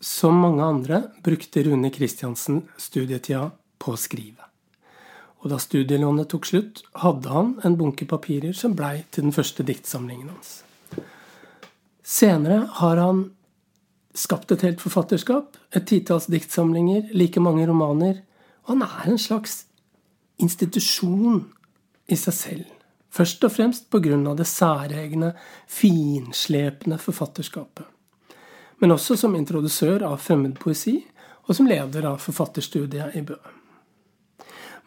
som mange andre brukte Rune Kristiansen studietida på å skrive. Og da studielånet tok slutt, hadde han en bunke papirer som blei til den første diktsamlingen hans. Senere har han skapt et helt forfatterskap, et titalls diktsamlinger, like mange romaner, og han er en slags institusjon i seg selv. Først og fremst pga. det særegne, finslepne forfatterskapet. Men også som introdusør av fremmedpoesi, og som leder av forfatterstudiet i Bø.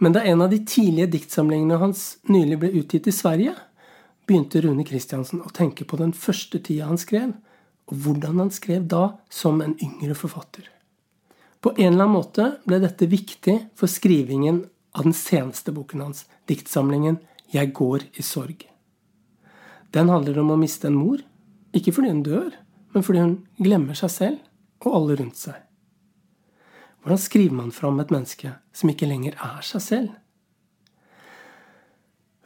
Men da en av de tidlige diktsamlingene hans nylig ble utgitt i Sverige, begynte Rune Kristiansen å tenke på den første tida han skrev, og hvordan han skrev da som en yngre forfatter. På en eller annen måte ble dette viktig for skrivingen av den seneste boken hans, diktsamlingen 'Jeg går i sorg'. Den handler om å miste en mor, ikke fordi hun dør, men fordi hun glemmer seg selv og alle rundt seg. Hvordan skriver man fram et menneske som ikke lenger er seg selv?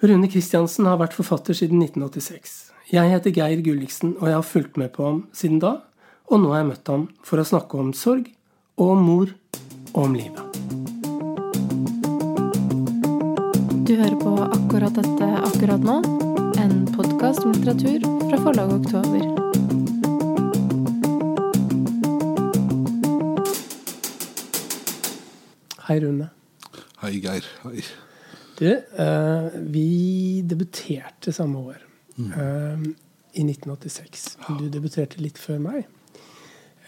Rune Kristiansen har vært forfatter siden 1986. Jeg heter Geir Gulliksen, og jeg har fulgt med på ham siden da. Og nå har jeg møtt ham for å snakke om sorg, og om mor, og om livet. Du hører på akkurat dette akkurat nå, en podkast om litteratur fra forlaget Oktober. Hei, Rune. Hei, Geir. Hei. Du, eh, vi debuterte samme år. Mm. I 1986. Du debuterte litt før meg.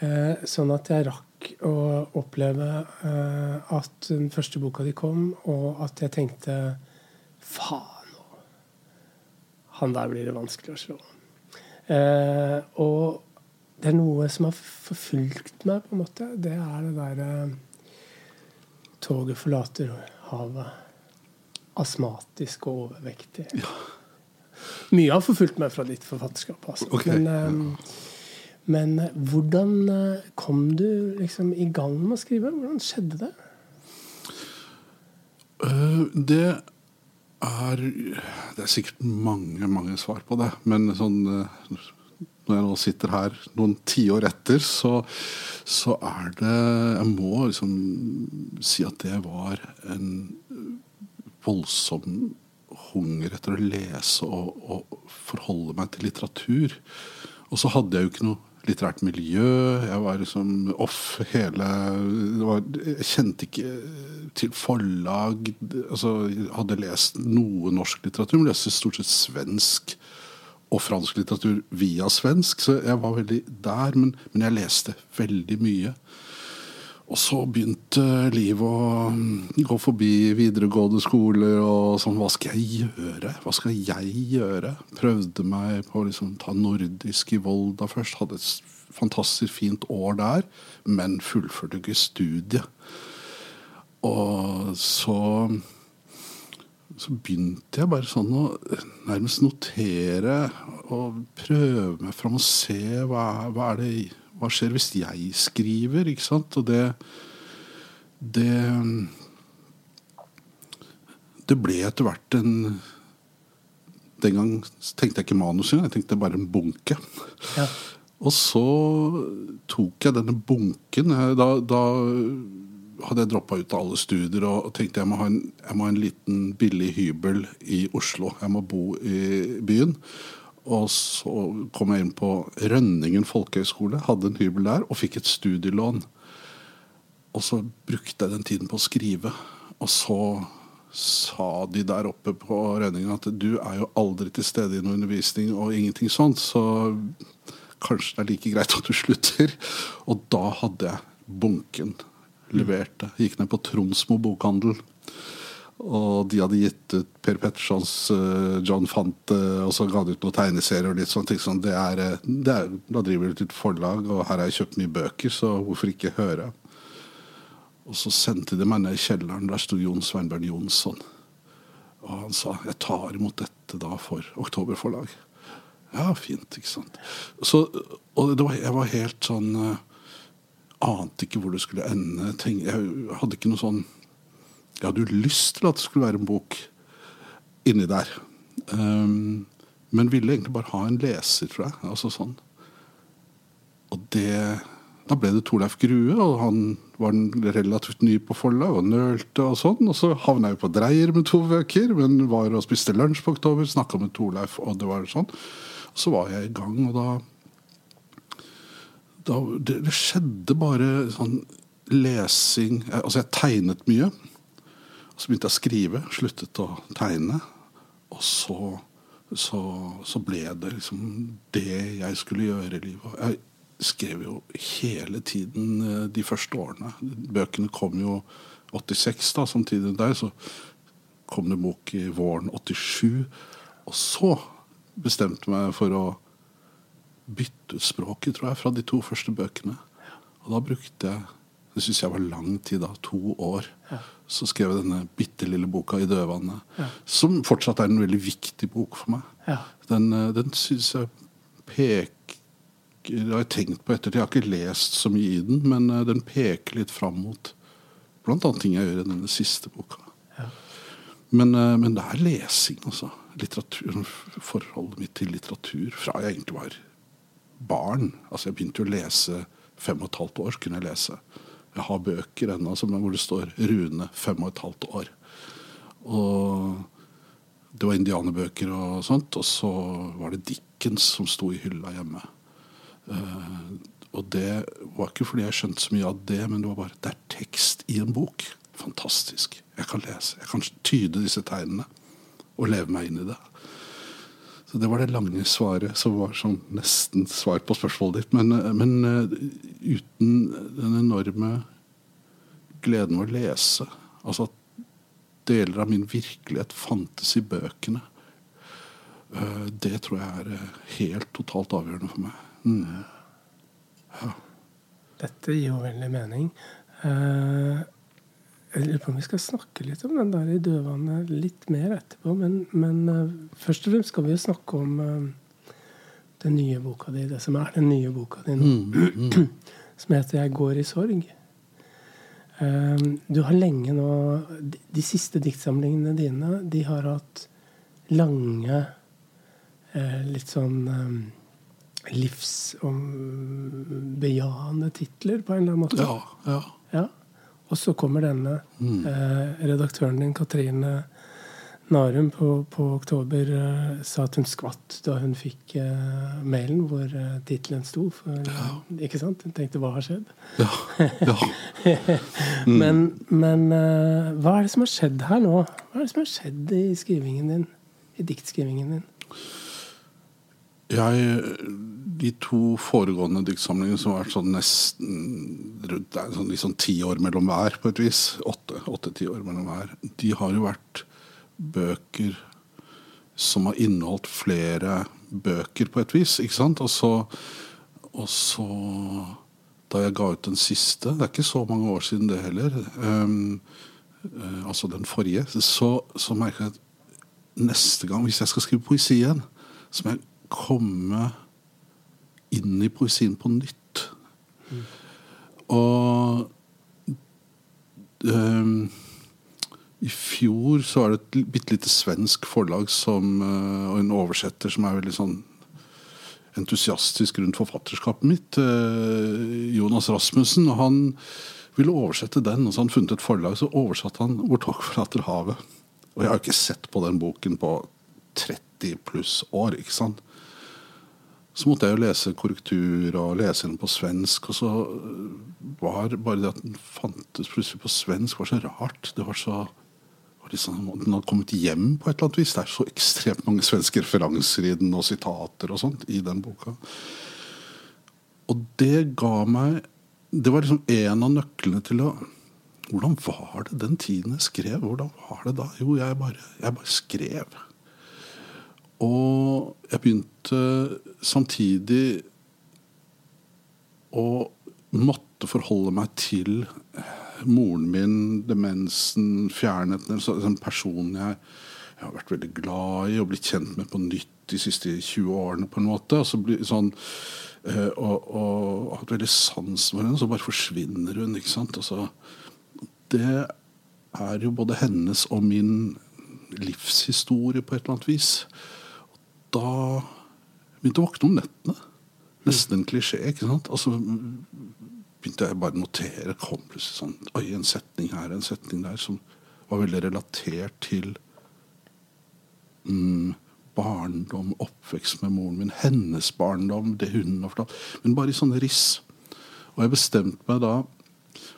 Eh, sånn at jeg rakk å oppleve eh, at den første boka di kom, og at jeg tenkte Faen, han der blir det vanskelig å slå. og det er noe som har forfulgt meg, på en måte. Det er det derre Toget forlater havet. Astmatisk og overvektig. Ja. Mye har forfulgt meg fra ditt forfatterskap. Altså. Okay. Men, um, men, eh, hvordan eh, kom du liksom i gang med å skrive? Hvordan skjedde det? Uh, det er Det er sikkert mange, mange svar på det. Men sånn når jeg nå sitter her noen tiår etter, så, så, er det Jeg må liksom si at det var en voldsom hunger etter å lese og, og, forholde meg til litteratur. Og så hadde jeg jo ikke noe litterært miljø. Jeg var liksom off hele var, Jeg kjente ikke til forlag. Altså, jeg hadde lest noe norsk litteratur, men leste stort sett svensk og fransk litteratur via svensk. Så jeg var veldig der, men, men jeg leste veldig mye. Og så begynte livet å mm, gå forbi videregående skoler og sånn. Hva skal jeg gjøre? Hva skal jeg gjøre? Prøvde meg på å liksom, ta nordisk i Volda først. Hadde et fantastisk fint år der, men fullførte ikke studiet. Og så så begynte jeg bare sånn å nærmest notere og prøve meg fram og se hva, hva det hva skjer hvis jeg skriver? Ikke sant? Og det Det Det ble etter hvert en Den gang tenkte jeg ikke manus engang, jeg tenkte bare en bunke. Ja. Og så tok jeg denne bunken. Da, da hadde jeg droppa ut av alle studier og tenkte jeg må, ha en, må ha en liten billig hybel i Oslo. Jeg må bo i byen. Og så kom jeg inn på Rønningen folkehøgskole, hadde en hybel der, og fikk et studielån. Og så brukte jeg den tiden på å skrive. Og så sa de der oppe på Rønningen at du er jo aldri til stede i noe undervisning og ingenting sånt, så kanskje det er like greit at du slutter. Og da hadde jeg bunken levert. Gikk ned på Tronsmo bokhandel og de hadde gitt ut Per Pettersons uh, John Fante, og så ga de ut noen tegneserier og litt sånne ting. Sånn, det er, eh, det er, da driver de et forlag, og her har jeg kjøpt mye bøker, så hvorfor ikke høre? Og så sendte de meg ned i kjelleren. Der sto Jon Sveinbjørn Jonsson. Og han sa jeg tar imot dette da for Oktoberforlag. Ja, fint, ikke sant. Så, og var, jeg var helt sånn Ante ikke hvor det skulle ende. Jeg hadde ikke noe sånn jeg hadde jo lyst til at det skulle være en bok inni der. Um, men ville egentlig bare ha en leser, tror jeg. Altså sånn. Og det da ble det Torleif Grue, og han var relativt ny på forlag og nølte og sånn. Og så havna jeg på Dreyer med to bøker, men var og spiste lunsj på Oktober, snakka med Torleif, og det var sånn. Og så var jeg i gang, og da, da det, det skjedde bare sånn lesing Altså, jeg tegnet mye. Så begynte jeg å skrive, sluttet å tegne. Og så, så, så ble det liksom det jeg skulle gjøre i livet. Jeg skrev jo hele tiden eh, de første årene. Bøkene kom jo 86, da, samtidig der. Så kom det bok i våren 87. Og så bestemte jeg meg for å bytte ut språket, tror jeg, fra de to første bøkene. Og da brukte jeg det syns jeg var lang tid, da. To år. Ja. Så skrev jeg denne bitte lille boka 'I dødvannet', ja. som fortsatt er en veldig viktig bok for meg. Ja. Den, eh, den syns jeg peker det har jeg tenkt på ettertid. Jeg har ikke lest så mye i den, men uh, den peker litt fram mot bl.a. ting jeg gjør i denne siste boka. Ja. Men, uh, men, det er lesing, altså. Litteratur, forholdet mitt til litteratur fra jeg egentlig var barn. Altså Jeg begynte å lese fem og et halvt år. kunne Jeg lese. Jeg har bøker ennå hvor det står 'Rune fem og et halvt år'. Og det var indianerbøker og sånt. Og så var det Dickens som sto i hylla hjemme. Uh, og det var ikke fordi jeg skjønte så mye av det, men det var bare det er tekst i en bok. Fantastisk. Jeg kan lese. Jeg kan tyde disse tegnene og leve meg inn i det. Så Det var det lange svaret, som var sånn nesten svar på spørsmålet ditt. Men, men uh, uten den enorme gleden ved å lese, altså at deler av min virkelighet fantes i bøkene, det tror jeg er helt totalt avgjørende for meg. Mm. Ja. Dette gir jo veldig mening. Uh, jeg lurer på om vi skal snakke litt om den der i dødvannet litt mer etterpå. Men, men uh, først og fremst skal vi jo snakke om uh, den nye boka di, det som er den nye boka di nå. Mm, mm. som heter 'Jeg går i sorg'. du har lenge nå De siste diktsamlingene dine de har hatt lange, litt sånn livsbejaende titler, på en eller annen måte. Ja, ja. ja. Og så kommer denne. Mm. Eh, redaktøren din, Katrine Narum, på, på Oktober eh, sa at hun skvatt da hun fikk eh, mailen hvor eh, tittelen sto. For, ja. Ikke sant? Hun tenkte 'hva har skjedd'? Ja, ja. Mm. men, men eh, hva er det som har skjedd her nå? Hva er det som har skjedd i skrivingen din? I diktskrivingen din? Jeg, De to foregående diktsamlingene som har vært sånn nesten rundt sånn, liksom ti år mellom hver, på et vis, åtte-ti år mellom hver, de har jo vært bøker som har inneholdt flere bøker, på et vis. ikke sant? Og så, og så Da jeg ga ut den siste, det er ikke så mange år siden det heller, um, uh, altså den forrige, så, så merker jeg at neste gang, hvis jeg skal skrive poesi igjen, så må jeg komme inn i poesien på nytt. Mm. Og um, i fjor så var det et bitte lite svensk forlag som, uh, og en oversetter som er veldig sånn entusiastisk rundt forfatterskapet mitt, uh, Jonas Rasmussen. og Han ville oversette den, og så han funnet et forlag, så oversatte han 'Hvor tog forlater havet'. Og jeg har ikke sett på den boken på 30 pluss år. ikke sant? Så måtte jeg jo lese korrektur og lese den på svensk. Og så var bare det at den fantes plutselig på svensk, var så rart. Det var så var liksom, Den hadde kommet hjem på et eller annet vis. Det er så ekstremt mange svenske referanser i den, og sitater og sånt i den boka. Og det ga meg Det var liksom en av nøklene til å Hvordan var det den tiden jeg skrev? Hvordan var det da? Jo, jeg bare, jeg bare skrev. Og jeg begynte samtidig å måtte forholde meg til moren min, demensen, fjernheten En person jeg, jeg, har vært veldig glad i og blitt kjent med på nytt de siste 20 årene. på en måte, og, så bli, sånn, eh, og, og hatt veldig sans for henne, så bare forsvinner hun. ikke sant, altså, Det er jo både hennes og min livshistorie på et eller annet vis Og da begynte å våkne om nettene. Nesten en klisjé. ikke sant? Altså, begynte jeg bare å notere. kom plutselig sånn, Oi, en setning her, en setning der, som var veldig relatert til mm, barndom, oppvekst med moren min, hennes barndom, det hun har fortalt. Men bare i sånne riss. Og jeg bestemte meg da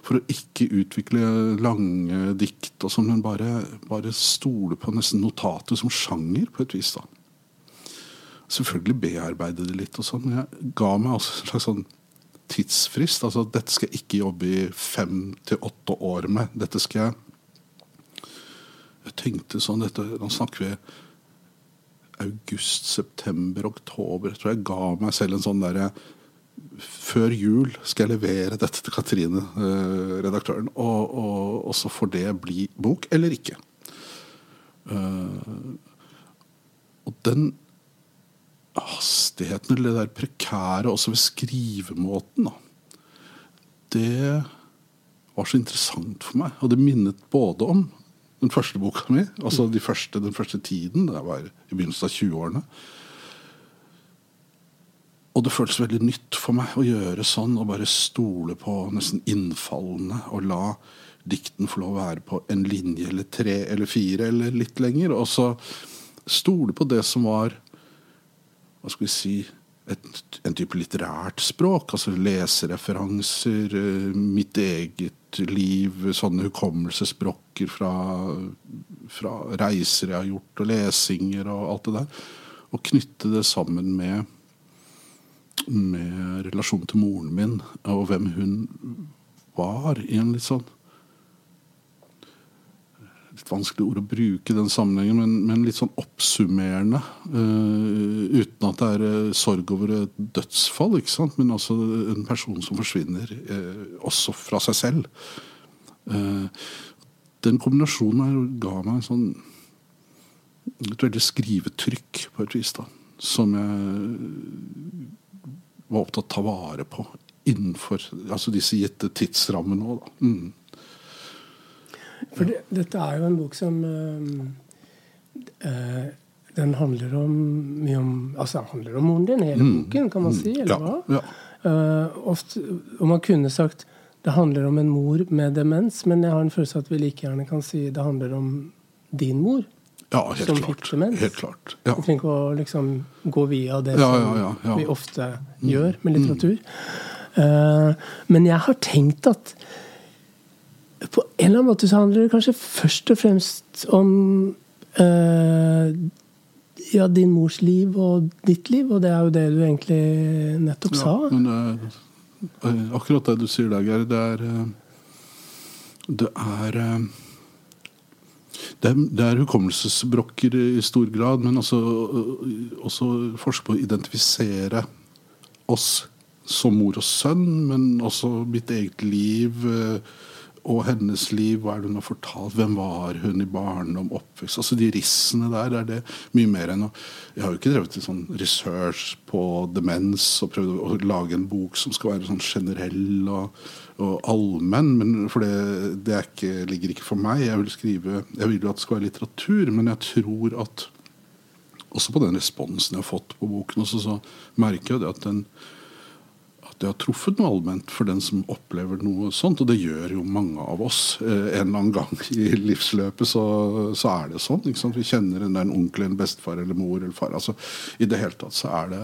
for å ikke utvikle lange dikt, og sånn, men bare, bare stole på nesten notatet som sjanger, på et vis. da. Selvfølgelig bearbeide det litt, og sånn, jeg ga meg også en slags sånn tidsfrist. altså Dette skal jeg ikke jobbe i fem til åtte år med. Dette skal jeg Jeg tenkte sånn dette, Nå snakker vi august, september, oktober. Jeg tror jeg ga meg selv en sånn derre Før jul skal jeg levere dette til Katrine, eh, redaktøren. Og, og, og, så får det bli bok eller ikke. Uh, og den hastigheten, eller det der prekære også ved skrivemåten, da, det var så interessant for meg. Og det minnet både om den første boka mi, altså de første, den første tiden, det var i begynnelsen av 20-årene. Og det føltes veldig nytt for meg å gjøre sånn, og bare stole på nesten innfallene. Og la dikten få lov å være på en linje eller tre eller fire eller litt lenger. Og så stole på det som var Hva skal vi si et, en type litterært språk. Altså lesereferanser, eh, mitt eget liv, sånne hukommelsesbrokker fra, fra reiser jeg har gjort, og lesinger og alt det der. Og knytte det sammen med, med relasjonen til moren min, og hvem hun var i en litt sånn litt vanskelig ord å bruke i den sammenhengen, men, men litt sånn oppsummerende. Uh, uten at det er uh, sorg over et dødsfall, ikke sant? men altså en person som forsvinner, uh, også fra seg selv. den kombinasjonen her ga meg sånn et veldig skrivetrykk, på et vis, da, som jeg var opptatt av å ta vare på innenfor altså disse gitte tidsrammene òg. Mm. For det, dette er jo en bok som øh, Den handler om mye om Altså den handler om moren din, hele mm. boken, kan man si. Eller hva? Ja, ja. Uh, ofte, og man kunne sagt det handler om en mor med demens, men jeg har en følelse at vi like gjerne kan si det handler om din mor. Ja, helt som klart. fikk demens. Helt klart. Ja. Vi trenger ikke å liksom, gå via det som vi ofte mm. gjør med litteratur. Mm. Uh, men jeg har tenkt at en eller annen måte så handler det kanskje først og fremst om uh, ja, din mors liv og ditt liv, og det er jo det du egentlig nettopp ja, sa. Men det er, akkurat det du sier der, Geir, det er eh, Det er eh, det er, det er hukommelsesbrokker i stor grad, men også, også forske på å identifisere oss som mor og sønn, men også mitt eget liv og hennes liv, hva er det hun har fortalt, hvem var hun i barndom, oppvekst altså De rissene der er det mye mer enn å Jeg har jo ikke drevet sånn research på demens og prøvd å lage en bok som skal være sånn generell og, og allmenn, men for det, det ikke, ligger ikke for meg. Jeg vil skrive, jeg vil jo at det skal være litteratur, men jeg tror at også på den responsen jeg har fått på boken, også, så merker jeg at den det har truffet noe allment for den som opplever noe sånt. Og det gjør jo mange av oss. Eh, en eller annen gang i livsløpet så, så er det sånn. Vi kjenner en, en onkel, en bestefar eller mor eller far. Altså, I det hele tatt så er det,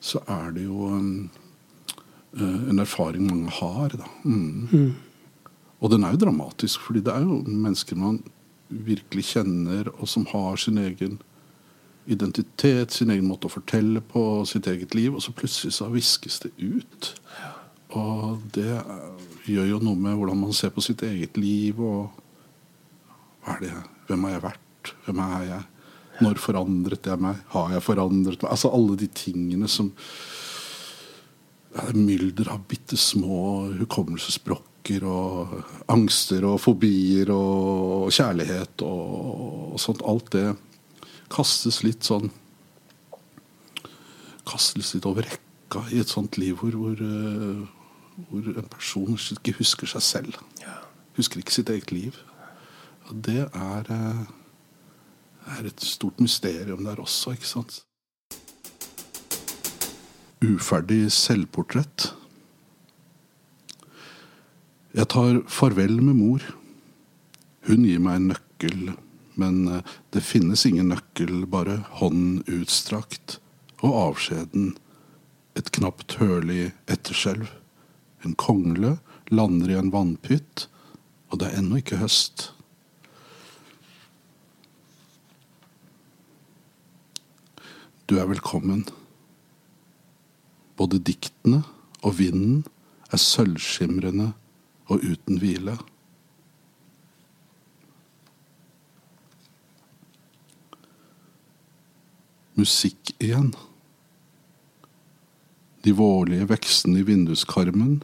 så er det jo en, eh, en erfaring mange har. Da. Mm. Mm. Og den er jo dramatisk, fordi det er jo mennesker man virkelig kjenner, og som har sin egen identitet, sin egen måte å fortelle på, sitt eget liv, og så plutselig så viskes det ut. Og det gjør jo noe med hvordan man ser på sitt eget liv, og hva er det, hvem har jeg vært, hvem er jeg, når forandret jeg meg, har jeg forandret meg Altså alle de tingene som Mylder av bitte små hukommelsesbrokker og angster og fobier og kjærlighet og, og sånt. Alt det kastes litt sånn Kastes litt over rekka i et sånt liv hvor, hvor, eh, hvor en person ikke husker seg selv. Husker ikke sitt eget liv. Og det er, eh, er et stort mysterium der også, ikke sant? Uferdig selvportrett. Jeg tar farvel med mor. Hun gir meg en nøkkel, men eh, det finnes ingen nøkkel, bare hånden utstrakt, og avskjeden, et knapt hørlig etterskjelv. En kongle lander i en vannpytt, og det er ennå ikke høst. Du er velkommen. Både diktene og vinden er sølvskimrende og uten hvile. Musikk igjen. De vårlige vekstene i vinduskarmen,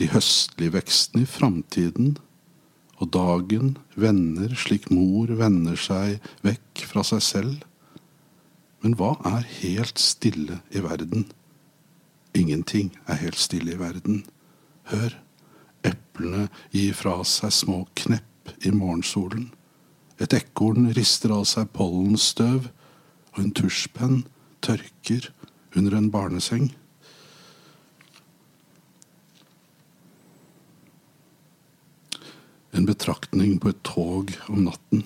de høstlige vekstene i framtiden, og dagen vender slik mor vender seg vekk fra seg selv. Men hva er helt stille i verden? Ingenting er helt stille i verden. Hør, eplene gir fra seg små knepp i morgensolen. Et ekorn rister av seg pollenstøv, og en tusjpenn tørker under en barneseng. En betraktning på et tog om natten.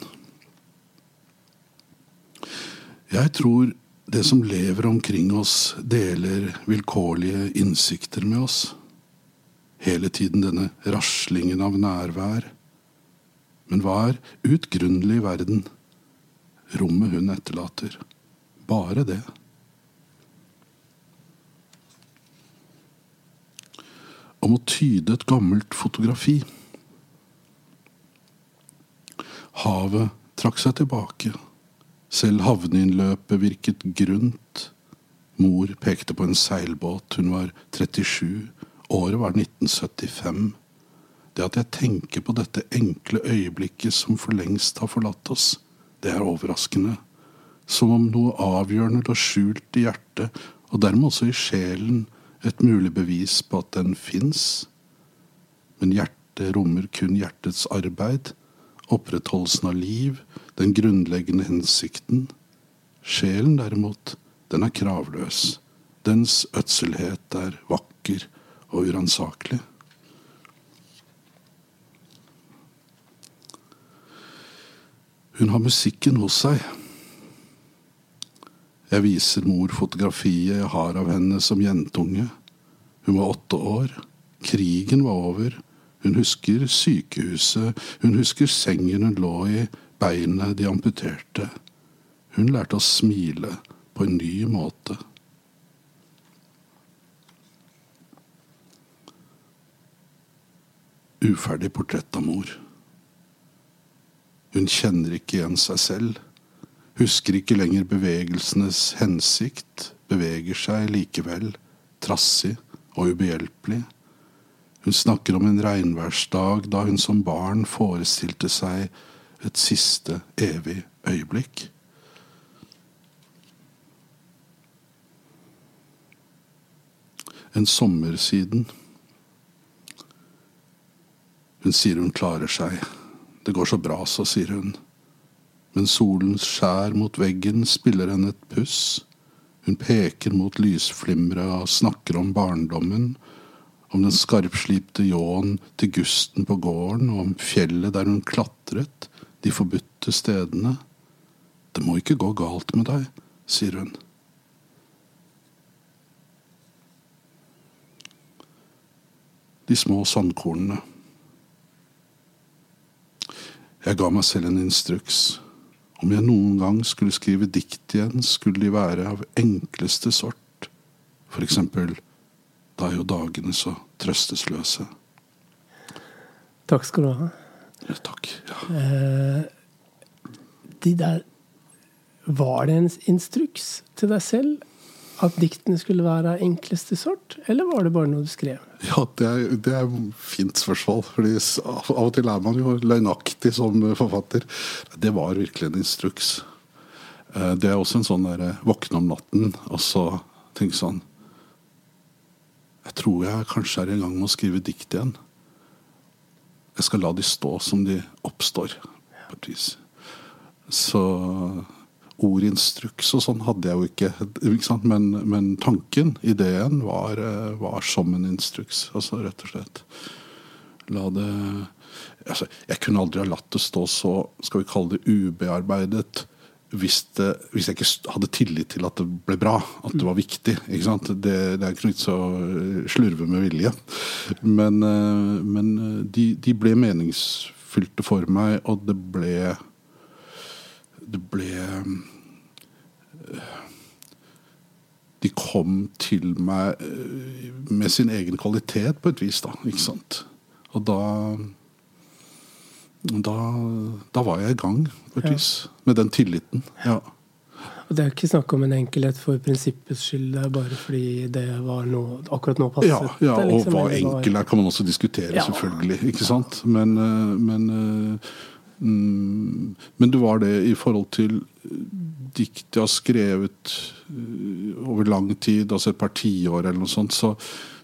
Jeg tror det som lever omkring oss, deler vilkårlige innsikter med oss. Hele tiden denne raslingen av nærvær. Men hva er utgrunnelig verden? Rommet hun etterlater. Bare det. Om å tyde et gammelt fotografi. Havet trakk seg tilbake. Selv havneinnløpet virket grunt. Mor pekte på en seilbåt. Hun var 37. Året var 1975. Det at jeg tenker på dette enkle øyeblikket som for lengst har forlatt oss, det er overraskende. Som om noe avgjørende lå skjult i hjertet, og dermed også i sjelen, et mulig bevis på at den fins. Men hjertet rommer kun hjertets arbeid, opprettholdelsen av liv, den grunnleggende hensikten. Sjelen, derimot, den er kravløs. Dens ødselhet er vakker og uransakelig. Hun har musikken hos seg. Jeg viser mor fotografiet jeg har av henne som jentunge. Hun var åtte år. Krigen var over. Hun husker sykehuset, hun husker sengen hun lå i, beinet de amputerte. Hun lærte å smile på en ny måte. Uferdig portrett av mor. Hun kjenner ikke igjen seg selv, husker ikke lenger bevegelsenes hensikt, beveger seg likevel, trassig og ubehjelpelig. Hun snakker om en regnværsdag da hun som barn forestilte seg et siste evig øyeblikk. En sommer siden. Hun sier hun klarer seg. Det går så bra, så, sier hun. Men solens skjær mot veggen spiller henne et puss. Hun peker mot lysflimra og snakker om barndommen om den skarpslipte ljåen til gusten på gården, og om fjellet der hun klatret, de forbudte stedene. Det må ikke gå galt med deg, sier hun. De små sandkornene. Jeg ga meg selv en instruks. Om jeg noen gang skulle skrive dikt igjen, skulle de være av enkleste sort. For eksempel da er jo dagene så trøstesløse. Takk skal du ha. Ja, takk. Ja. Eh, de der Var det en instruks til deg selv at diktene skulle være av enkleste sort, eller var det bare noe du skrev? Ja, det er, det er fint spørsmål. fordi Av og til er man jo løgnaktig som forfatter. Det var virkelig en instruks. Eh, det er også en sånn der våkne om natten og så tenke sånn jeg tror jeg kanskje er i gang med å skrive dikt igjen. Jeg skal la de stå som de oppstår, på et vis. Så ordinstruks og sånn hadde jeg jo ikke. ikke men, men, tanken, ideen, var, var, som en instruks. Altså rett og slett la det altså, Jeg kunne aldri ha latt det stå så skal vi kalle det ubearbeidet hvis, det, hvis jeg ikke hadde tillit til at det ble bra, at det var viktig. ikke? Det, det er ikke noe vits å slurve med vilje. Men, eh, men eh, de, de, ble meningsfylte for meg, og det ble Det ble eh, De kom til meg med sin egen kvalitet, på et vis, da. Ikke sant? Og da da, da, var jeg i gang, på et vis. Med den tilliten. ja. Og Det er ikke snakk om en enkelhet for prinsippets skyld, det er bare fordi det var noe, akkurat nå passet. Ja, ja og liksom, hva enkel er, kan man også diskutere, ja. selvfølgelig. ikke sant? Men, eh, men, eh, men det var det i forhold til dikt jeg har skrevet eh, over lang tid, altså et par tiår eller noe sånt, så,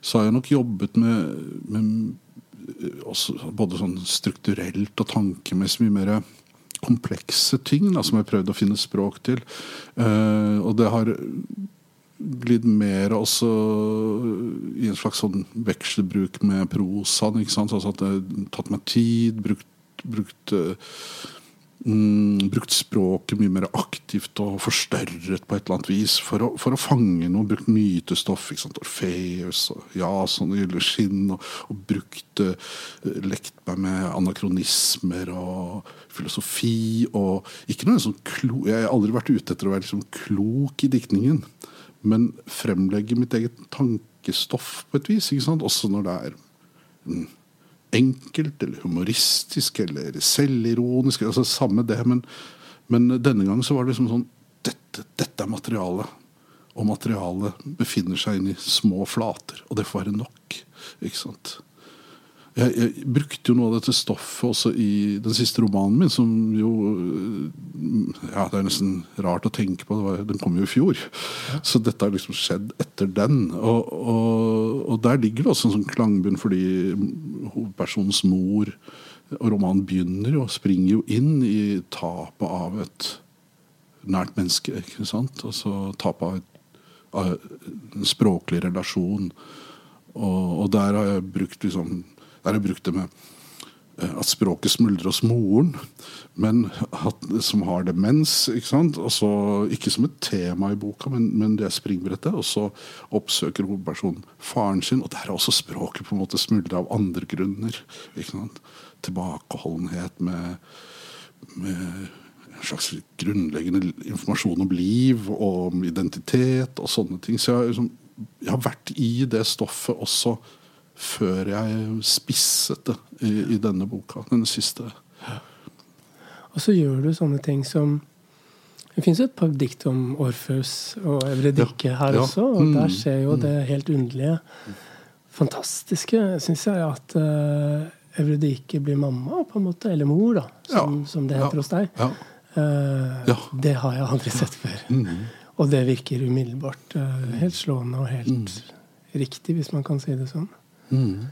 så har jeg nok jobbet med, med også, både sånn strukturelt og tankemessig mye mer komplekse ting da, som jeg har prøvd å finne språk til. Uh, og det har blitt mer også i en slags sånn vekselbruk med prosaen. Altså at det har tatt meg tid, brukt, brukt uh, mm, brukt språket mye mer aktivt og forstørret på et eller annet vis for å, for å fange noe. Brukt mytestoff. ikke sant, Orfeus og Jason og Gylleskinn. Og, og brukt uh, lekt meg med anakronismer og filosofi. og ikke noe sånn klo, Jeg har aldri vært ute etter å være liksom klok i diktningen. Men fremlegge mitt eget tankestoff på et vis. ikke sant, Også når det er mm, enkelt eller humoristisk eller selvironisk. altså Samme det, men, men denne gang så var det liksom sånn dette, dette er materialet. Og materialet befinner seg inni små flater. Og det får være nok. ikke sant? Jeg, jeg, brukte jo noe av dette stoffet også i den siste romanen min, som jo Ja, det er nesten rart å tenke på. Var, den kom jo i fjor. Ja. Så dette har liksom skjedd etter den. Og, og, og der ligger det også en sånn klangbunn fordi hovedpersonens mor Og romanen begynner jo, springer jo inn i tapet av et nært menneske. ikke sant? Altså tapet av, et, av en språklig relasjon. Og, og der har jeg brukt liksom har jeg brukt det med eh, at språket smuldrer hos moren, men at, som har demens. Ikke sant? Også, ikke som et tema i boka, men, men det er springbrettet. Og så oppsøker hovedpersonen faren sin, og der er også språket på en måte smuldra av andre grunner. Ikke sant? Tilbakeholdenhet med, med en slags grunnleggende informasjon om liv og om identitet og sånne ting. Så jeg, liksom, jeg har vært i det stoffet også før jeg spisset det i, i denne boka. Denne siste. Og så gjør du sånne ting som Det fins et par dikt om Orfeus og Evredike ja. her ja. også, og mm. der skjer jo det helt underlige, fantastiske, syns jeg, at uh, Evredike blir mamma, på en måte. Eller mor, da, som, ja. som det heter hos deg. Uh, det har jeg aldri sett før. Mm. Og det virker umiddelbart uh, helt slående og helt mm. riktig, hvis man kan si det sånn. Mm.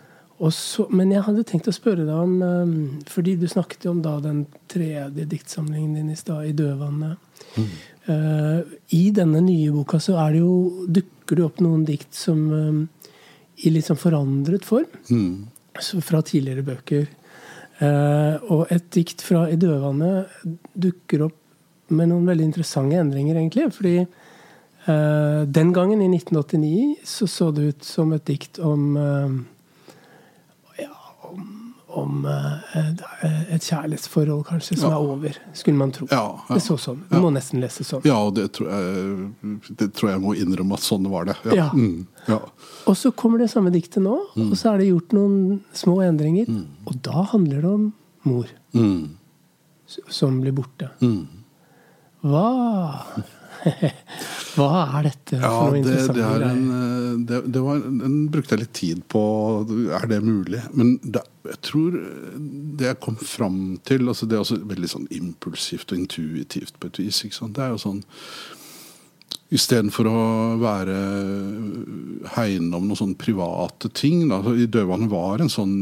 Så, men jeg hadde tenkt å spørre deg om um, Fordi du snakket jo om da den tredje diktsamlingen din i stad, 'I dødvannet'. Mm. Uh, I denne nye boka så er det jo, dukker det opp noen dikt som um, i litt sånn forandret form. Mm. Fra tidligere bøker. Uh, og et dikt fra 'I dødvannet' dukker opp med noen veldig interessante endringer, egentlig. fordi Uh, den gangen, i 1989, så så det ut som et dikt om uh, ja, om, om uh, et kjærlighetsforhold, kanskje, som ja. er over. Skulle man tro. Ja. Det så sånn. Du må nesten lese sånn. Ja, og det tror, jeg, det tror jeg må innrømme at sånn var det. Ja. Mm, og så kommer det samme diktet nå, mm. og så er det gjort noen små endringer. Mm. Og da handler det om mor. Mm. Som blir borte. Mm. Hva Hva er dette ja, for noe det, interessant? Det en, eh, det, det var, den brukte jeg litt tid på. Er det mulig? Men det, jeg tror det jeg kom fram til altså Det er også veldig sånn impulsivt og intuitivt på et vis. Det er jo sånn Istedenfor å være hegne om noen sånne private ting da, I 'Dødvannet' var en sånn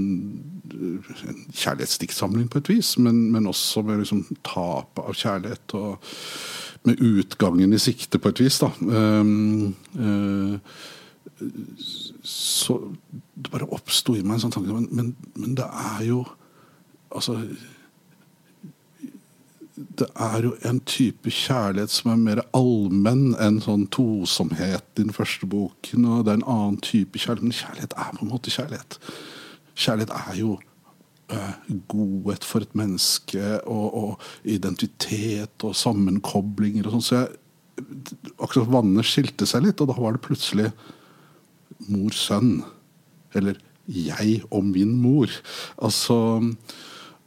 en kjærlighetsdiktsamling på et vis, men, men også med liksom tap av kjærlighet. og med utgangen i sikte, på et vis. da. Um, uh, så det bare oppsto i meg en sånn tanke men, men, men det er jo Altså det er jo en type kjærlighet som er mer allmenn enn sånn tosomhet i den første boken. Og det er en annen type kjærlighet. Men kjærlighet er på en måte kjærlighet. Kjærlighet er jo uh, godhet for et menneske og, og, identitet og sammenkoblinger og sånn. Så jeg, akkurat vannet skilte seg litt, og da var det plutselig mor-sønn. Eller jeg og min mor. Altså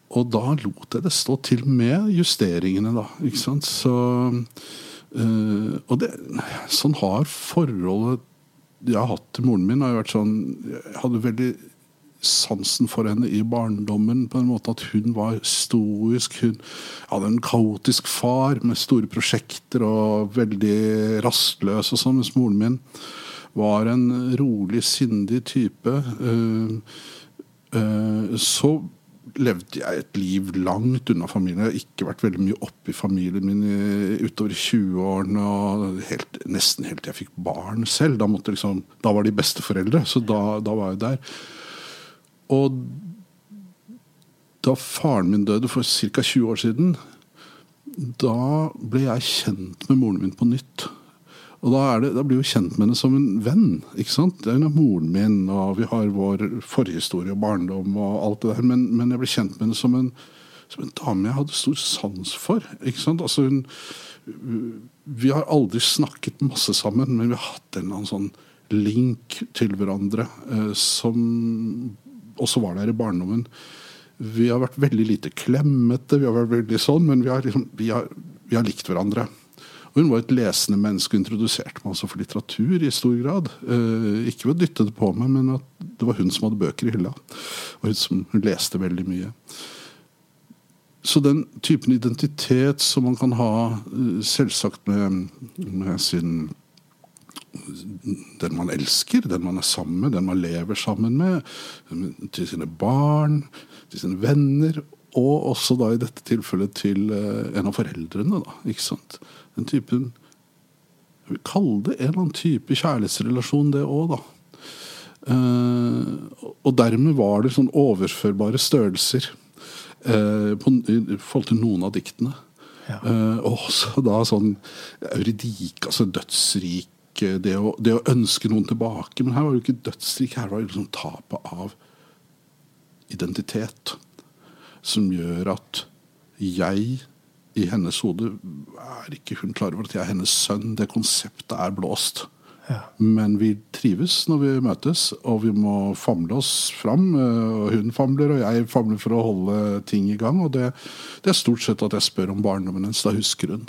og da lot jeg det stå til med justeringene, da. Ikke sant? Så øh, Og det, sånn har forholdet jeg har hatt til moren min, har jo vært sånn Jeg hadde veldig sansen for henne i barndommen på en måte at hun var stoisk. Hun hadde en kaotisk far med store prosjekter og veldig rastløs og sånn, mens moren min var en rolig, sindig type. Uh, uh, så levde jeg et liv langt unna familien. Jeg har ikke vært veldig mye oppe i familien min utover i 20-årene. og helt, Nesten helt til jeg fikk barn selv. Da, liksom, da var de besteforeldre, så da, da, var jeg der. Og da faren min døde for ca. 20 år siden, da ble jeg kjent med moren min på nytt. Og da, det, da, blir hun kjent med henne som en venn. ikke sant? Hun er moren min, og vi har vår forhistorie og barndom og alt det der. Men, men jeg ble kjent med henne som en, som en, dame jeg hadde stor sans for. ikke sant? Altså hun, Vi har aldri snakket masse sammen, men vi har hatt en eller annen sånn link til hverandre eh, som også var der i barndommen. Vi har vært veldig lite klemmete, vi har vært veldig sånn, men vi har, liksom, vi har, vi har likt hverandre. Hun var et lesende menneske og introduserte meg også for litteratur i stor grad. Eh, ikke ved å dytte det på meg, men at det var hun som hadde bøker i hylla. Og hun som leste veldig mye. Så den typen identitet som man kan ha, eh, selvsagt med, med sin den man elsker, den man er sammen med, den man lever sammen med, til sine barn, til sine venner, og også da i dette tilfellet til eh, en av foreldrene. da, ikke sant? En type Jeg vil kalle det en eller annen type kjærlighetsrelasjon, det òg, da. Uh, og dermed var det sånn overførbare størrelser uh, på, i forhold til noen av diktene. Ja. Og også da sånn euridike, altså dødsrik det å, det å, ønske noen tilbake. Men her var det jo ikke dødsrik, her var det liksom tapet av identitet. Som gjør at jeg i hennes hode er ikke hun klar over at jeg er hennes sønn. Det konseptet er blåst. Ja. Men vi trives når vi møtes, og vi må famle oss fram. Og hun famler, og jeg famler for å holde ting i gang. Og det, det er stort sett at jeg spør om barndommen hennes. Da husker hun.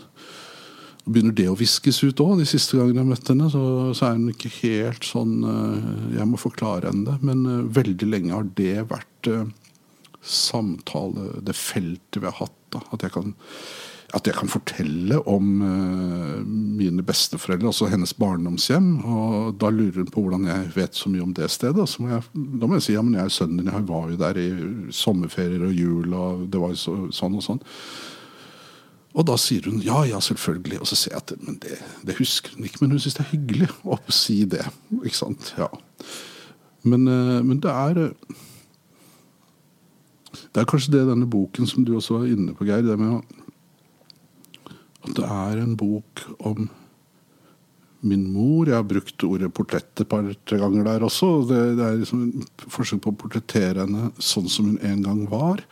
Og begynner det å viskes ut òg. De siste gangene jeg har møtt henne, så, så, er hun ikke helt sånn eh, Jeg må forklare henne det. Men uh, veldig lenge har det vært samtale, det feltet vi har hatt. Da. At jeg kan at jeg kan fortelle om uh, mine besteforeldre, altså hennes barndomshjem. Og da lurer hun på hvordan jeg vet så mye om det stedet. Så må jeg, da må jeg si ja, men jeg er sønnen din, jeg var jo der i sommerferier og jul, og det var jo så, sånn og sånn. Og da sier hun ja, ja, selvfølgelig. Og så sier jeg at men det, det husker hun ikke, men hun syns det er hyggelig å si det. Ikke sant? Ja. Men, uh, men det er uh, det er kanskje det denne boken som du også var inne på, Geir. det med At det er en bok om min mor. Jeg har brukt ordet portrett et par-tre ganger der også. Det, det er liksom et forsøk på å portrettere henne sånn som hun en gang var.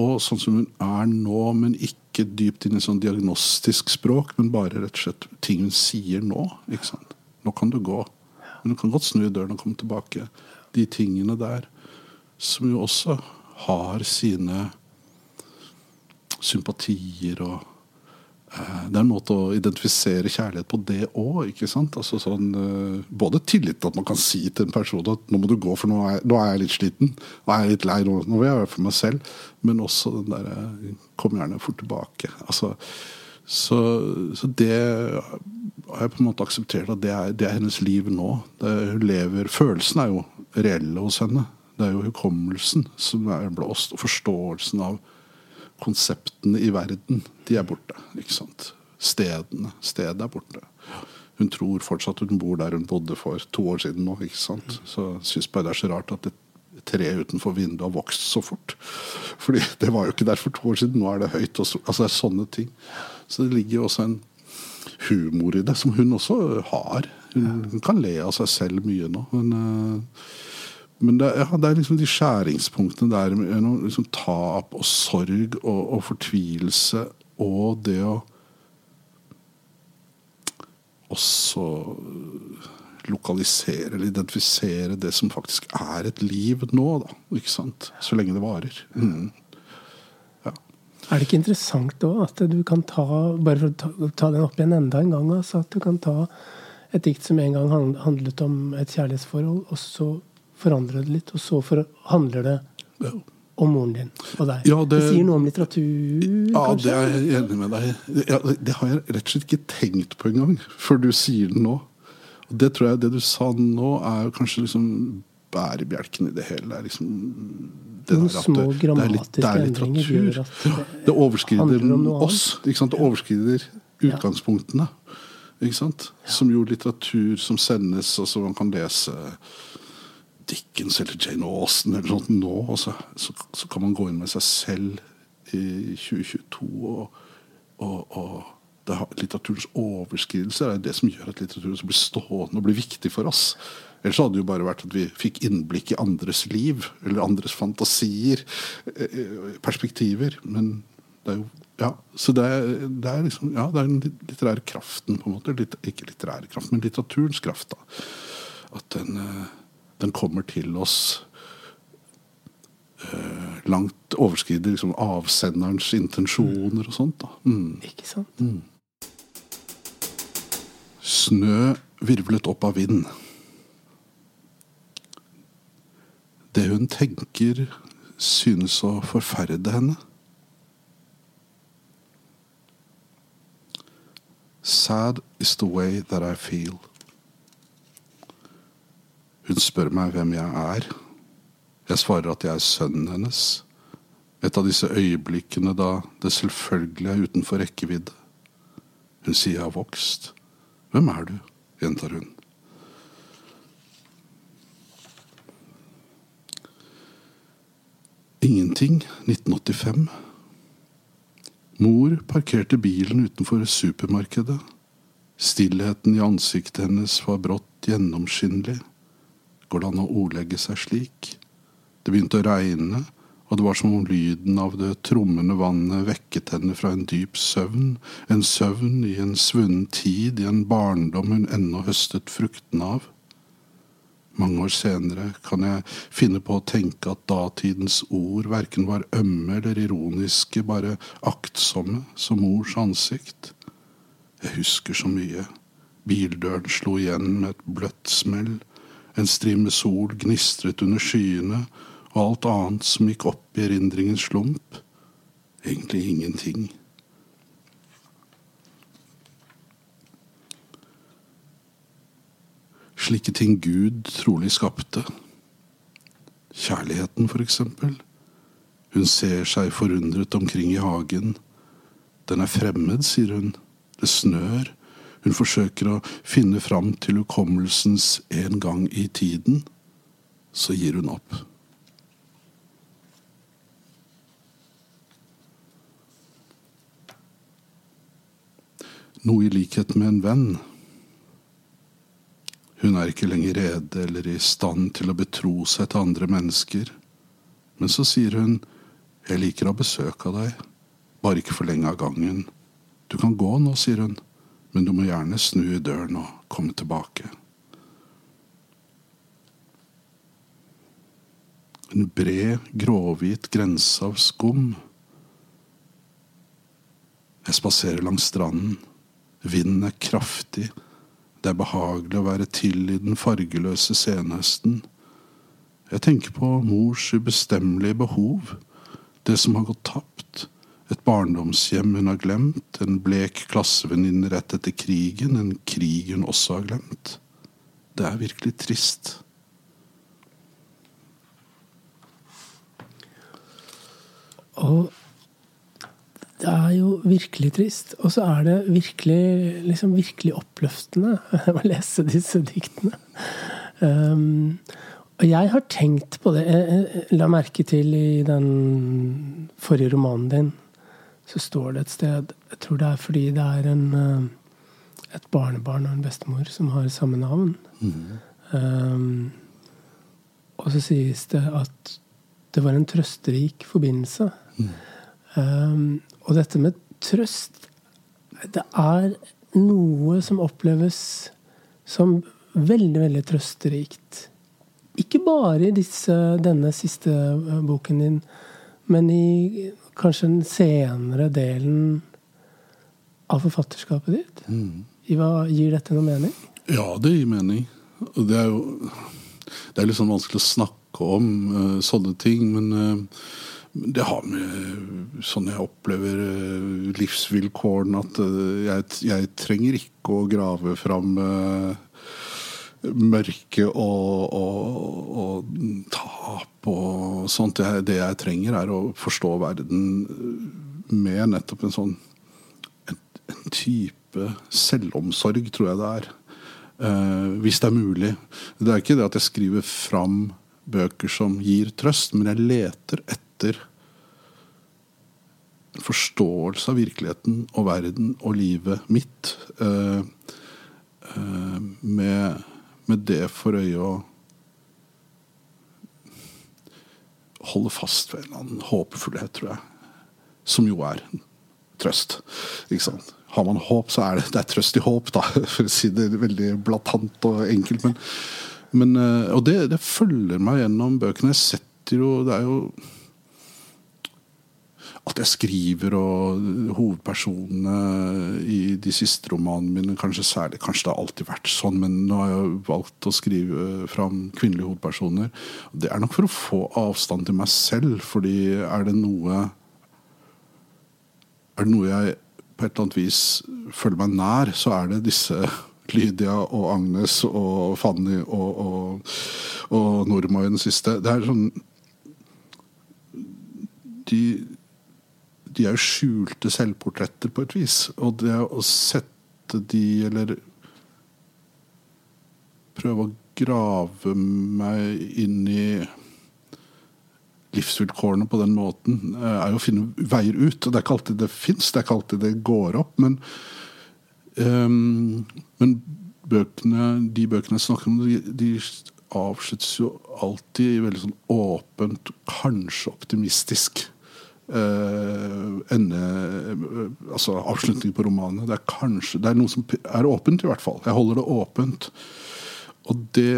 Og sånn som hun er nå, men ikke dypt inn i sånn diagnostisk språk, men bare rett og slett ting hun sier nå. ikke sant? Nå kan du gå. Men du kan godt snu i døren og komme tilbake. De tingene der som jo også har sine sympatier og eh, Det er en måte å identifisere kjærlighet på, det òg. Altså sånn, eh, både tillit til at man kan si til en person at 'nå må du gå, for nå er, nå er jeg litt sliten'. Nå er jeg litt lei, nå, nå vil jeg være for meg selv. Men også den derre 'kom gjerne fort tilbake'. Altså, så, så, det har jeg på en måte akseptert at det er, det er hennes liv nå. Det, hun lever, Følelsen er jo reelle hos henne. Det er jo hukommelsen som er blåst, og forståelsen av konseptene i verden. De er borte. ikke sant? Stedene. Stedet er borte. hun tror fortsatt hun bor der hun bodde for to år siden nå. ikke sant? Så syns bare det er så rart at et tre utenfor vinduet har vokst så fort. Fordi det var jo ikke der for to år siden. Nå er det høyt. Så, altså det er sånne ting. Så det ligger jo også en humor i det, som hun også har. Hun kan le av seg selv mye nå. Men, uh, men det, ja, det, er liksom de skjæringspunktene der med liksom tap og sorg og, og fortvilelse og det å også lokalisere eller identifisere det som faktisk er et liv nå. Da, ikke sant? Så lenge det varer. Mm. Ja. Er det ikke interessant da at du kan ta bare for å ta, ta den opp igjen enda en gang, altså at du kan ta et dikt som en gang handlet om et kjærlighetsforhold, og så forandre det litt, og så for, handler det om moren din og deg. Ja, det, det, sier noe om litteratur, ja, kanskje? Ja, det er jeg enig med deg ja, Det har jeg rett og slett ikke tenkt på engang, før du sier det nå. Og det tror jeg det du sa nå, er kanskje liksom bærebjelken i det hele. Det er liksom det Noen små det, grammatiske det er litt, det er endringer gjør at det, det overskrider oss. Ikke sant? Det overskrider utgangspunktene. Ikke sant? Som jo litteratur som sendes, og som man kan lese Dickens eller Jane Austen eller noe nå, og så, så, så, kan man gå inn med seg selv i 2022 og, og, og det, litteraturens overskridelse er det som gjør at litteraturen blir stående og blir viktig for oss. Ellers hadde det jo bare vært at vi fikk innblikk i andres liv, eller andres fantasier, eh, perspektiver. Men det er jo Ja, så det er, det er liksom Ja, det er den litterære kraften, på en måte. Litt, ikke litterære kraft, men litteraturens kraft, da. At den eh, den kommer til oss uh, langt overskrider liksom, avsenderens intensjoner og sånt. Da. Mm. Ikke sant? Mm. Snø virvlet opp av vind. Det hun tenker, synes å forferde henne. Sad is the way that I feel. Hun spør meg hvem jeg er. Jeg svarer at jeg er sønnen hennes. Et av disse øyeblikkene da det selvfølgelig er utenfor rekkevidde. Hun sier jeg har vokst. Hvem er du? gjentar hun. Ingenting 1985. Mor parkerte bilen utenfor supermarkedet. Stillheten i ansiktet hennes var brått gjennomskinnelig. Går det an å ordlegge seg slik? Det begynte å regne, og det var som om lyden av det trommende vannet vekket henne fra en dyp søvn, en søvn i en svunnen tid, i en barndom hun ennå høstet fruktene av. Mange år senere kan jeg finne på å tenke at datidens ord verken var ømme eller ironiske, bare aktsomme som mors ansikt. Jeg husker så mye. Bildøren slo igjen med et bløtt smell. En strim sol gnistret under skyene, og alt annet som gikk opp i erindringens slump. Egentlig ingenting. Slike ting Gud trolig skapte. Kjærligheten, for eksempel. Hun ser seg forundret omkring i hagen. Den er fremmed, sier hun. Det snør. Hun forsøker å finne fram til hukommelsens en gang i tiden. Så gir hun opp. Noe i likhet med en venn. Hun er ikke lenger rede eller i stand til å betro seg til andre mennesker. Men så sier hun, jeg liker å ha besøk av deg, bare ikke for lenge av gangen. Du kan gå nå, sier hun men du må gjerne snu i døren og komme tilbake. En bred, gråhvit grense av skum. Jeg spaserer langs stranden. Vinden er kraftig. Det er behagelig å være til i den fargeløse senhøsten. Jeg tenker på mors ubestemmelige behov, det som har gått tapt et barndomshjem hun har glemt, en blek klassevenninne rett etter krigen, en krig hun også har glemt. Det er virkelig trist. Og det er jo virkelig trist. Og så er det virkelig, liksom virkelig oppløftende å lese disse diktene. Um, og jeg har tenkt på det. Jeg la merke til i den forrige romanen din, så står det et sted Jeg tror det er fordi det er en, eh, et barnebarn og en bestemor som har samme navn. Mm. Um, og så sies det at det var en trøsterik forbindelse. Mm. Um, og dette med trøst Det er noe som oppleves som veldig, veldig trøsterikt ikke bare i disse, denne siste boken din, men i kanskje den senere delen av forfatterskapet ditt. Mm. Gir dette noe mening? Ja, det gir mening. Det er jo det er litt sånn vanskelig å snakke om uh, sånne ting, men uh, det har med sånn jeg opplever uh, livsvilkårene at jeg, jeg, trenger ikke å grave fram mørke og, og, og, tap og sånt. Det, det, jeg trenger, er å forstå verden med nettopp en sånn en, en type selvomsorg, tror jeg det er. Eh, hvis det er mulig. Det er ikke det at jeg skriver fram bøker som gir trøst, men jeg leter etter forståelse av virkeligheten og verden og livet mitt. Eh, med med det for øye å holde fast ved en eller annen håpefullhet, tror jeg. Som jo er trøst. Ikke sant? Har man håp, så er det, det er trøst i håp, da, for å si det veldig blatant og enkelt. Men, men eh, og det, det, følger meg gjennom bøkene. Jeg setter jo Det er jo at jeg skriver, og hovedpersonene i de siste romanene mine Kanskje særlig, kanskje det har alltid vært sånn, men nå har jeg valgt å skrive fram kvinnelige hovedpersoner. Det er nok for å få avstand til meg selv, fordi er det noe Er det noe jeg på et eller annet vis føler meg nær, så er det disse Lydia og Agnes og Fanny og, og, og Norma i den siste. Det er sånn de de er jo skjulte selvportretter på et vis. Og det å sette de, eller prøve å grave meg inn i livsvilkårene på den måten, eh, er jo å finne veier ut. Og det er ikke alltid det fins, det er ikke alltid det går opp. Men, um, men bøkene, de bøkene jeg snakker om, de, de avsluttes jo alltid veldig sånn åpent, kanskje optimistisk uh, ende, uh, altså avslutning på romanene. Det er kanskje, det er noe som er åpent, i hvert fall. Jeg holder det åpent. Og det,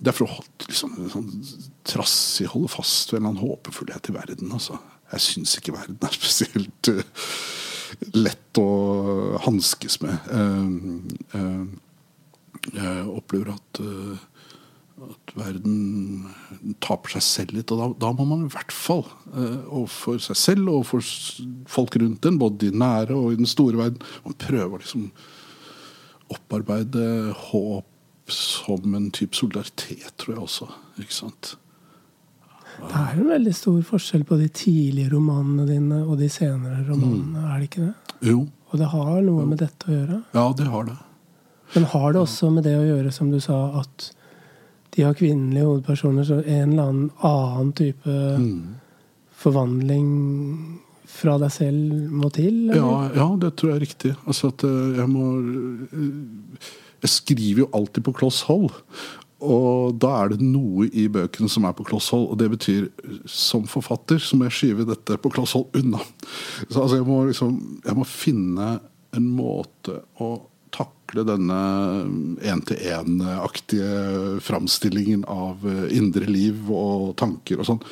det er for å liksom, sånn, trassig holde fast ved en eller annen håpefullhet i verden. Altså. Jeg syns ikke verden er spesielt uh, lett å hanskes med. jeg opplever at at verden taper seg selv litt. Og da, da må man i hvert fall eh, overfor seg selv og for folk rundt den, både i nære og i den store verden, man prøver å liksom opparbeide håp som en type solidaritet, tror jeg også. Ikke sant? Det er en veldig stor forskjell på de tidlige romanene dine og de senere romanene, mm. er det ikke det? Jo. Og det har noe jo. med dette å gjøre? Ja, det har det. Men har det også med det å gjøre, som du sa, at de har kvinnelige hovedpersoner, så en eller annen annen type mm. forvandling fra deg selv må til? Ja, ja, det tror jeg er riktig. Altså at eh, jeg må eh, Jeg skriver jo alltid på kloss hold. Og da er det noe i bøkene som er på kloss hold. Og det betyr som forfatter så må jeg skyve dette på kloss hold unna. Så altså jeg må liksom Jeg må finne en måte å takle denne én-til-én-aktige framstillingen av eh, indre liv og tanker og sånn.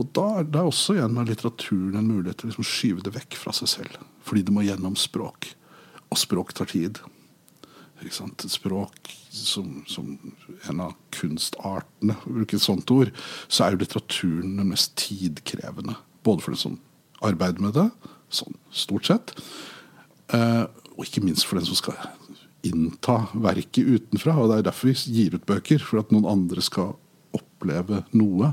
Og da er det også igjen med litteraturen en mulighet til å liksom skyve det vekk fra seg selv. Fordi det må gjennom språk. Og språk tar tid. Språk som, som en av kunstartene, for å bruke et sånt ord, så er jo litteraturen den mest tidkrevende. Både for den som arbeider med det, sånn stort sett, eh, og ikke minst for den som skal innta verket utenfra. Og det er derfor vi gir ut bøker, for at noen andre skal oppleve noe.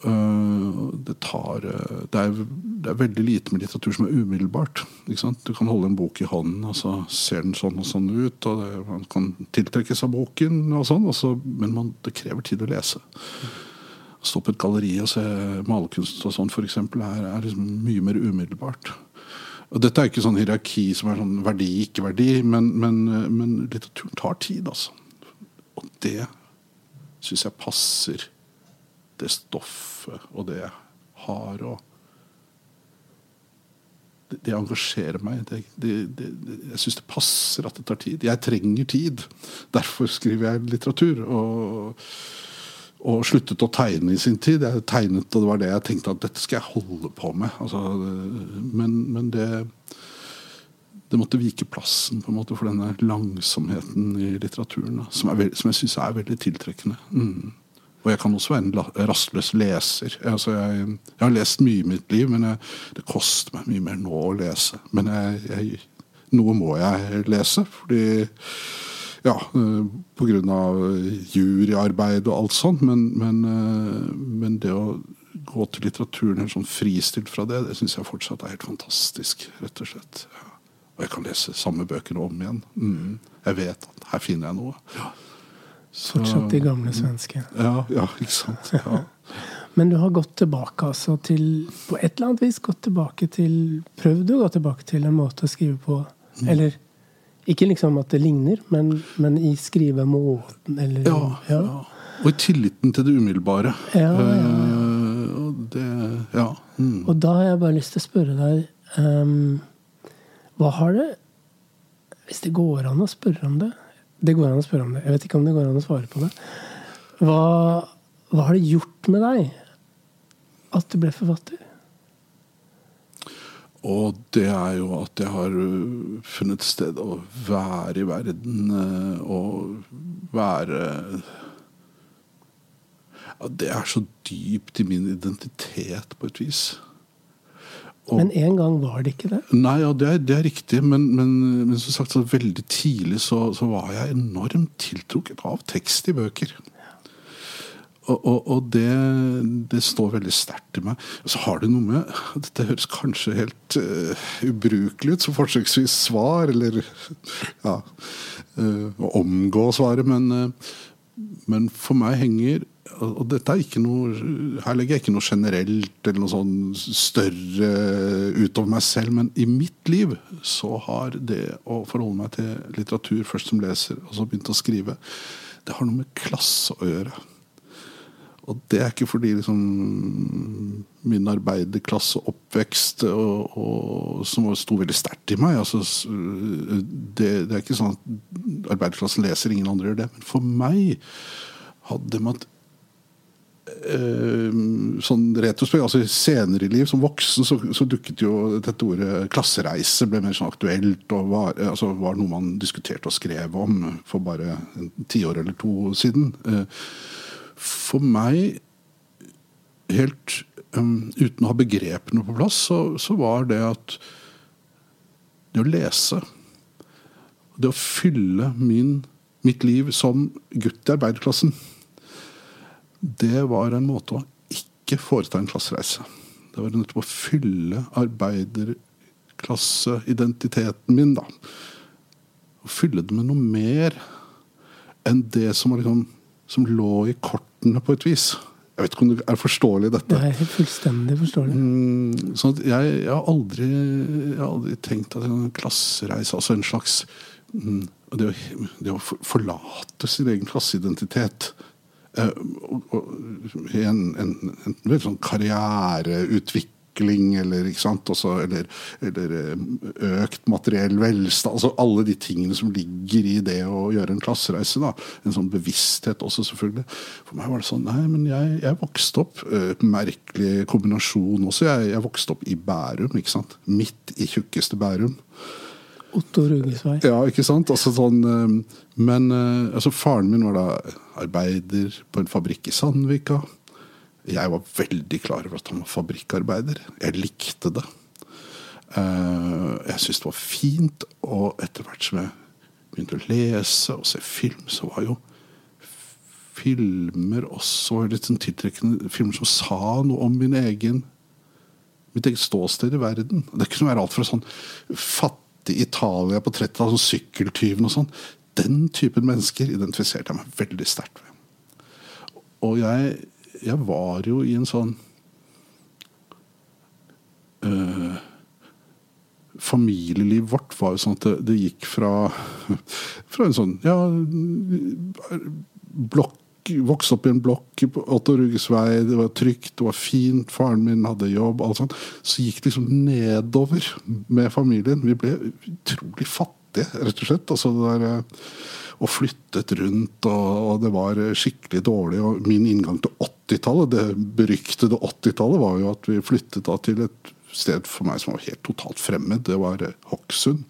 Uh, det tar eh, det er, det er, veldig lite med litteratur som er umiddelbart. Du kan holde en bok i hånden, og så ser den sånn og sånn ut. og det, Man kan tiltrekkes av boken, og sånn, og så, men man, det krever tid å lese. Å stå på et galleri og se malerkunst og sånn, f.eks., er, er liksom mye mer umiddelbart. Og Dette er ikke sånn hierarki som er sånn verdi, ikke verdi, men, men, men litteraturen tar tid, altså. Og det syns jeg passer det stoffet og det jeg har. og det, det engasjerer meg. Det, det, jeg syns det passer at det tar tid. Jeg trenger tid. Derfor skriver jeg litteratur. Og, og sluttet å tegne i sin tid. Jeg tegnet, og det var det jeg tenkte at dette skal jeg holde på med. Altså, men, men det det måtte vike plassen på en måte for denne langsomheten i litteraturen, som, er, som jeg syns er veldig tiltrekkende. Mm. Og jeg kan også være en rastløs leser. Altså jeg, jeg, har lest mye i mitt liv, men jeg, det koster meg mye mer nå å lese. Men jeg, noe må jeg lese, fordi ja, pga. på grunn av juryarbeid og alt sånt. Men, men, eh, men, det å gå til litteraturen helt sånn fristilt fra det, det syns jeg fortsatt er helt fantastisk. rett og slett. Ja. Og jeg kan lese samme bøkene om igjen. Mm. Jeg vet at her finner jeg noe. Ja. Fortsatt de gamle svenske. Ja, ja ikke sant. Ja. Men du har gått tilbake altså til På et eller annet vis gått tilbake til Prøvd å gå tilbake til en måte å skrive på. Mm. Eller ikke liksom at det ligner, men, men i skrivemåten, eller ja, ja. ja, Og i tilliten til det umiddelbare. Ja, uh, det Ja. Mm. Og da har jeg bare lyst til å spørre deg um, Hva har det Hvis det går an å spørre om det det går an å spørre om det. Jeg vet ikke om det går an å svare på det. Hva, hva har det gjort med deg at du ble forfatter? Og det er jo at jeg har uh, funnet sted å være i verden uh, og være ja, Det er så dypt i min identitet, på et vis. Og, men en gang var det ikke det? Nei, ja, det, er, det er riktig. Men, men, men, som sagt, så veldig tidlig så, så, var jeg enormt tiltrukket av tekst i bøker. Og, og, og det, det, står veldig sterkt i meg. Så har det noe med Dette høres kanskje helt uh, ubrukelig ut som forsøksvis svar, eller ja, uh, omgå svaret, men, uh, men for meg henger og dette er ikke noe, Her legger jeg ikke noe generelt eller noe sånn større utover meg selv, men i mitt liv så har det å forholde meg til litteratur først som leser, og så begynt å skrive, det har noe med klasse å gjøre. Og det er ikke fordi liksom, min arbeiderklasse, og, og, som sto veldig sterkt i meg altså, det, det, er ikke sånn at arbeiderklassen leser, ingen andre gjør det. Men for meg hadde man at Eh, sånn retrospekt, altså Senere i liv, som voksen, så, så, dukket jo dette ordet klassereise ble mer sånn aktuelt. og var, altså, var noe man diskuterte og skrev om for bare en tiår eller to siden. Eh, for meg, helt um, uten å ha begrepene på plass, så, så var det at det å lese Det å fylle min, mitt liv som gutt i arbeiderklassen det var en måte å ikke foreta en klassereise. Det var nettopp å fylle arbeiderklasseidentiteten min, da. Å fylle det med noe mer enn det som, liksom, som lå i kortene, på et vis. Jeg vet ikke om det er forståelig, dette. Det er fullstendig forståelig. Mm, sånn jeg, jeg, har aldri, jeg, har aldri, tenkt at en klassereise, altså en slags mm, det, å, det, å, forlate sin egen klasseidentitet Eh, en, en, en, en sånn karriereutvikling eller, Også, eller, eller, eh, økt materiell velstand. Altså alle de tingene som ligger i det å gjøre en klassereise. Da. En sånn bevissthet også, selvfølgelig. For meg var det sånn Nei, men jeg, jeg vokste opp uh, Merkelig kombinasjon også. Jeg, jeg, vokste opp i Bærum, ikke sant. Midt i tjukkeste Bærum. Otto Rugesvei. Ja, ikke sant. Altså, sånn, men altså, faren min var da arbeider på en fabrikk i Sandvika. Jeg var veldig klar over at han var fabrikkarbeider. Jeg likte det. Jeg syntes det var fint. Og etter hvert som jeg begynte å lese og se film, så var jo filmer også, litt sånn tiltrekkende filmer som sa noe om min egen mitt eget ståsted i verden. Det kunne være alt fra sånn fattig Italia på 30-tallet, sånn sykkeltyven og sånn. Den typen mennesker identifiserte jeg meg veldig sterkt med. Og jeg, jeg var jo i en sånn øh, Familielivet vårt var jo sånn at det, det gikk fra, fra en sånn ja, blokk vokste opp i en blokk på Otto Rugges vei, det var trygt, det var fint, faren min hadde jobb, alt sånt. Så gikk det liksom nedover med familien. Vi ble utrolig fattige, rett og slett. Altså det der, eh, og flyttet rundt, og, det var skikkelig dårlig. Og min inngang til 80-tallet, det beryktede 80-tallet, var jo at vi flyttet da til et sted for meg som var helt totalt fremmed. Det var Hokksund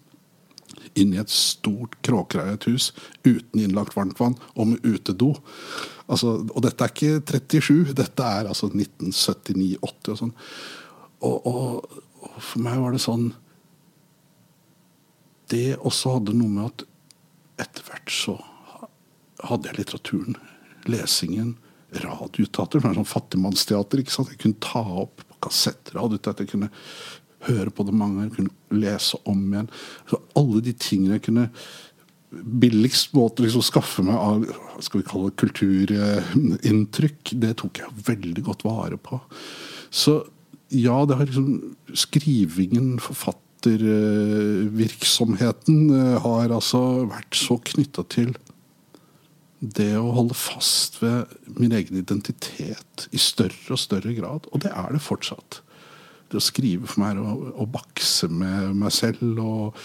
inn i et stort kråkereiet hus uten innlagt varmtvann og med utedo. Altså, og dette er ikke 37, dette er altså 1979-80 og sånn. Og, og, og, for meg var det sånn Det også hadde noe med at etter hvert så hadde jeg litteraturen, lesingen, radioteater. Sånn fattigmannsteater. ikke sant? Jeg kunne ta opp på kassetter. Jeg kunne høre på det mange ganger, kunne lese om igjen. Så alle de tingene jeg kunne Billigst måte liksom skaffe meg av skal vi kalle det kulturinntrykk, det tok jeg veldig godt vare på. Så ja, det har liksom Skrivingen, forfattervirksomheten, eh, har altså vært så knytta til det å holde fast ved min egen identitet i større og større grad. Og det er det fortsatt det å skrive for meg og, bakse med meg selv og,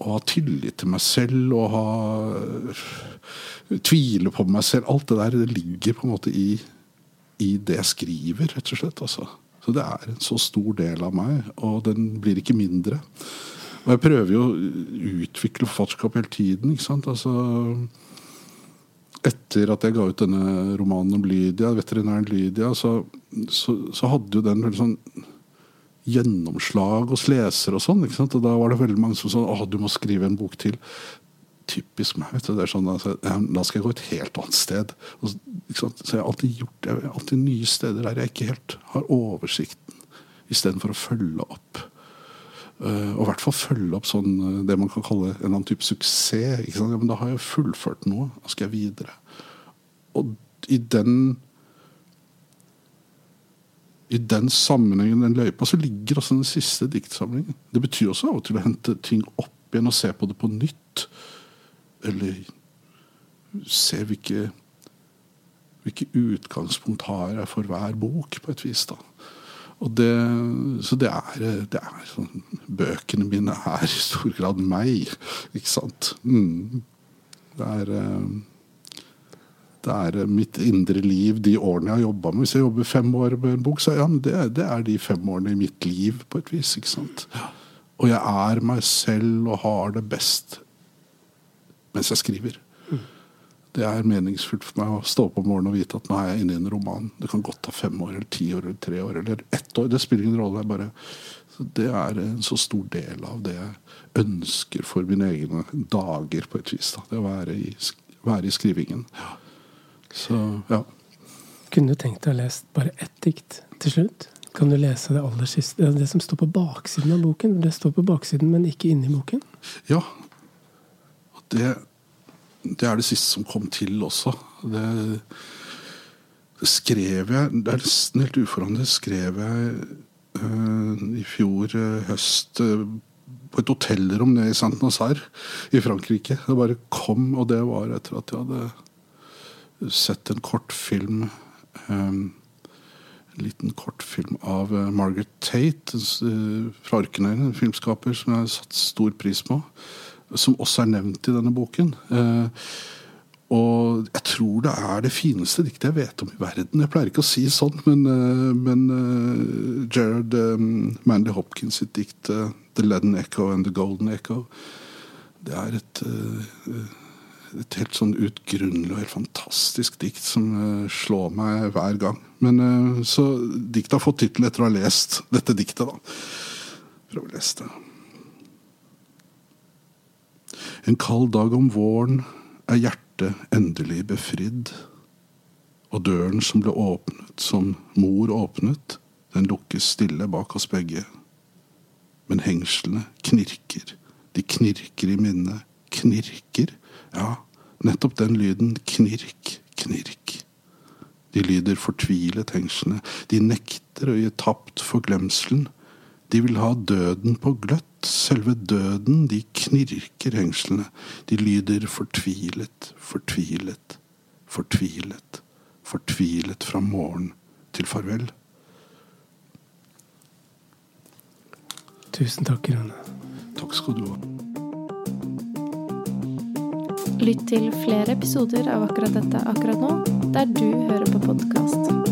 og, ha tillit til meg selv og ha tvile på meg selv. Alt det der det ligger på en måte i, i det jeg skriver, rett og slett. Altså. Så det er en så stor del av meg, og den blir ikke mindre. Og jeg prøver jo å utvikle forfatterskap hele tiden. ikke sant? Altså etter at jeg ga ut denne romanen om Lydia, veterinæren Lydia, så, så, så hadde jo den veldig sånn gjennomslag hos lesere og sånn. ikke sant? Og da var det veldig mange som sa «Å, du må skrive en bok til. Typisk meg. vet du, det er sånn, altså, Da skal jeg gå et helt annet sted. Og, så jeg har alltid gjort jeg har alltid nye steder der jeg ikke helt har oversikten, istedenfor å følge opp. Uh, og i hvert fall følge opp sånn, uh, det man kan kalle en annen type suksess. Ja, men da har jeg fullført noe. Da skal jeg videre. Og i den i den sammenhengen, den løypa, så ligger også den siste diktsamlingen. Det betyr også av og til å hente ting opp igjen og se på det på nytt. Eller se hvilke, hvilke utgangspunkt har jeg for hver bok, på et vis. da. Og det, så det er, det er sånn, Bøkene mine er i stor grad meg, ikke sant. Mm. Det er det er mitt indre liv, de årene jeg har jobba med. Hvis jeg jobber fem år med en bok, så ja, det, det, er de fem årene i mitt liv, på et vis. ikke sant? Og jeg er meg selv og har det best mens jeg skriver. Det er meningsfullt for meg å stå opp om morgenen og vite at nå er jeg inne i en roman. Det kan godt ta fem år, eller ti år, eller tre år, eller ett år. Det spiller ingen rolle. Bare, det er en så stor del av det jeg ønsker for mine egne dager, på et vis. Da. Det å være i, være i skrivingen. Ja. Så, ja. Kunne du tenkt deg å lese bare ett dikt til slutt? Kan du lese det aller siste? Det som står på baksiden av boken. Det står på baksiden, men ikke inni boken. Ja. Det, det er det siste som kom til også. Det, det skrev jeg Det er nesten helt uforandret. skrev jeg uh, i fjor uh, høst uh, på et hotellrom nede i Saint-Nazaire i Frankrike. Det bare kom, og det var etter at jeg hadde sett en kortfilm um, en liten kortfilm av Margaret Tate fra Orknøyene, en filmskaper som jeg har satt stor pris på. Som også er nevnt i denne boken. Uh, og jeg tror det er det fineste diktet jeg vet om i verden. Jeg pleier ikke å si sånn, men, men Gerard um, Mandy Hopkins sitt dikt 'The Leaden Echo and The Golden Echo' det er et et helt sånn utgrunnelig og helt fantastisk dikt som slår meg hver gang. Men Så diktet har fått tittel etter å ha lest dette diktet, da. Prøv å lese det. En kald dag om våren er hjertet endelig befridd. Og døren som ble åpnet, som mor åpnet, den lukkes stille bak oss begge. Men hengslene knirker, de knirker i minnet, knirker, ja, nettopp den lyden, knirk, knirk. De lyder fortvilet, hengslene, de nekter å gi tapt for glemselen. De vil ha døden på gløtt, selve døden, de knirker hengslene. De lyder fortvilet, fortvilet, fortvilet, fortvilet fra morgen til farvel. Tusen takk, Rune. Takk skal du ha. Lytt til flere episoder av akkurat dette akkurat nå, der du hører på podkast.